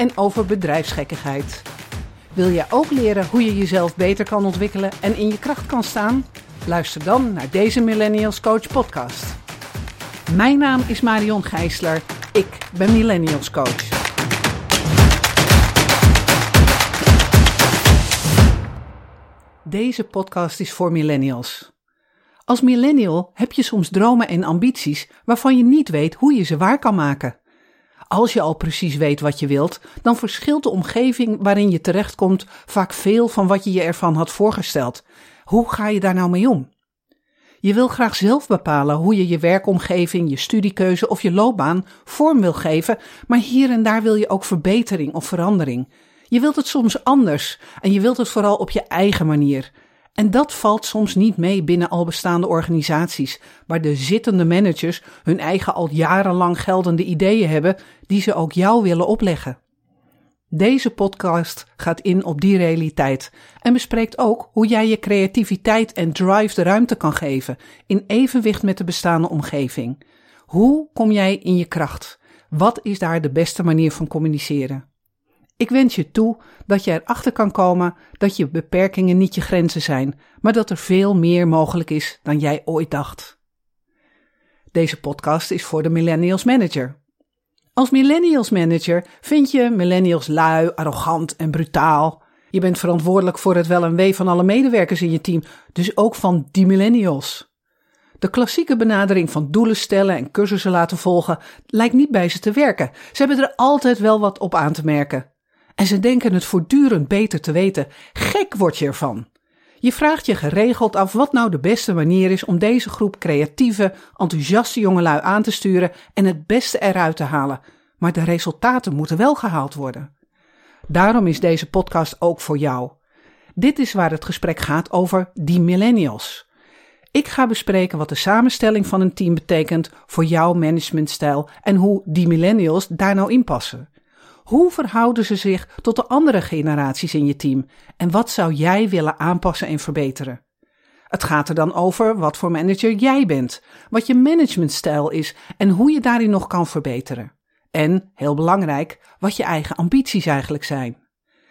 en over bedrijfsgekkigheid. Wil jij ook leren hoe je jezelf beter kan ontwikkelen en in je kracht kan staan? Luister dan naar deze Millennials Coach podcast. Mijn naam is Marion Gijsler. Ik ben Millennials Coach. Deze podcast is voor millennials. Als millennial heb je soms dromen en ambities waarvan je niet weet hoe je ze waar kan maken. Als je al precies weet wat je wilt, dan verschilt de omgeving waarin je terechtkomt vaak veel van wat je je ervan had voorgesteld. Hoe ga je daar nou mee om? Je wil graag zelf bepalen hoe je je werkomgeving, je studiekeuze of je loopbaan vorm wil geven, maar hier en daar wil je ook verbetering of verandering. Je wilt het soms anders en je wilt het vooral op je eigen manier. En dat valt soms niet mee binnen al bestaande organisaties, waar de zittende managers hun eigen al jarenlang geldende ideeën hebben die ze ook jou willen opleggen. Deze podcast gaat in op die realiteit en bespreekt ook hoe jij je creativiteit en drive de ruimte kan geven in evenwicht met de bestaande omgeving. Hoe kom jij in je kracht? Wat is daar de beste manier van communiceren? Ik wens je toe dat je erachter kan komen dat je beperkingen niet je grenzen zijn, maar dat er veel meer mogelijk is dan jij ooit dacht. Deze podcast is voor de Millennials Manager. Als Millennials Manager vind je Millennials lui, arrogant en brutaal. Je bent verantwoordelijk voor het wel en wee van alle medewerkers in je team, dus ook van die Millennials. De klassieke benadering van doelen stellen en cursussen laten volgen lijkt niet bij ze te werken. Ze hebben er altijd wel wat op aan te merken. En ze denken het voortdurend beter te weten. Gek word je ervan. Je vraagt je geregeld af wat nou de beste manier is om deze groep creatieve, enthousiaste jongelui aan te sturen en het beste eruit te halen. Maar de resultaten moeten wel gehaald worden. Daarom is deze podcast ook voor jou. Dit is waar het gesprek gaat over die millennials. Ik ga bespreken wat de samenstelling van een team betekent voor jouw managementstijl en hoe die millennials daar nou in passen. Hoe verhouden ze zich tot de andere generaties in je team? En wat zou jij willen aanpassen en verbeteren? Het gaat er dan over wat voor manager jij bent, wat je managementstijl is en hoe je daarin nog kan verbeteren. En, heel belangrijk, wat je eigen ambities eigenlijk zijn.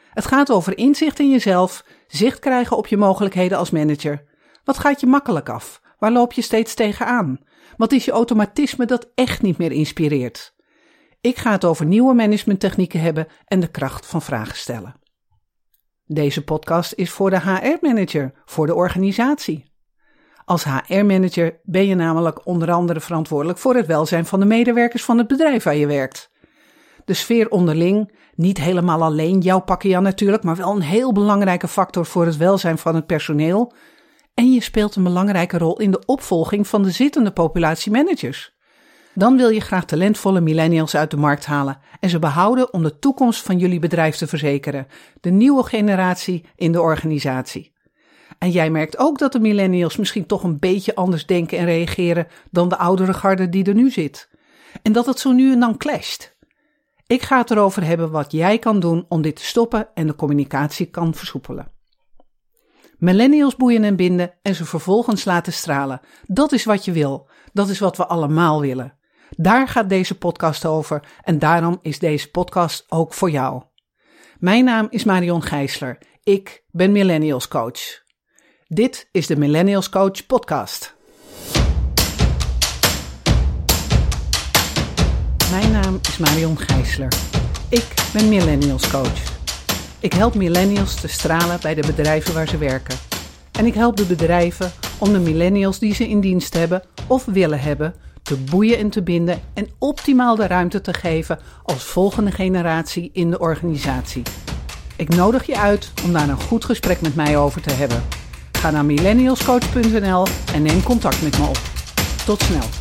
Het gaat over inzicht in jezelf, zicht krijgen op je mogelijkheden als manager. Wat gaat je makkelijk af? Waar loop je steeds tegenaan? Wat is je automatisme dat echt niet meer inspireert? Ik ga het over nieuwe managementtechnieken hebben en de kracht van vragen stellen. Deze podcast is voor de HR-manager, voor de organisatie. Als HR-manager ben je namelijk onder andere verantwoordelijk voor het welzijn van de medewerkers van het bedrijf waar je werkt. De sfeer onderling, niet helemaal alleen jouw pakje natuurlijk, maar wel een heel belangrijke factor voor het welzijn van het personeel. En je speelt een belangrijke rol in de opvolging van de zittende populatie managers. Dan wil je graag talentvolle millennials uit de markt halen en ze behouden om de toekomst van jullie bedrijf te verzekeren, de nieuwe generatie in de organisatie. En jij merkt ook dat de millennials misschien toch een beetje anders denken en reageren dan de oudere garde die er nu zit. En dat het zo nu en dan clasht. Ik ga het erover hebben wat jij kan doen om dit te stoppen en de communicatie kan versoepelen. Millennials boeien en binden en ze vervolgens laten stralen. Dat is wat je wil. Dat is wat we allemaal willen. Daar gaat deze podcast over en daarom is deze podcast ook voor jou. Mijn naam is Marion Gijsler. Ik ben Millennials Coach. Dit is de Millennials Coach podcast. Mijn naam is Marion Gijsler. Ik ben Millennials Coach. Ik help millennials te stralen bij de bedrijven waar ze werken. En ik help de bedrijven om de millennials die ze in dienst hebben of willen hebben te boeien en te binden en optimaal de ruimte te geven als volgende generatie in de organisatie. Ik nodig je uit om daar een goed gesprek met mij over te hebben. Ga naar millennialscoach.nl en neem contact met me op. Tot snel.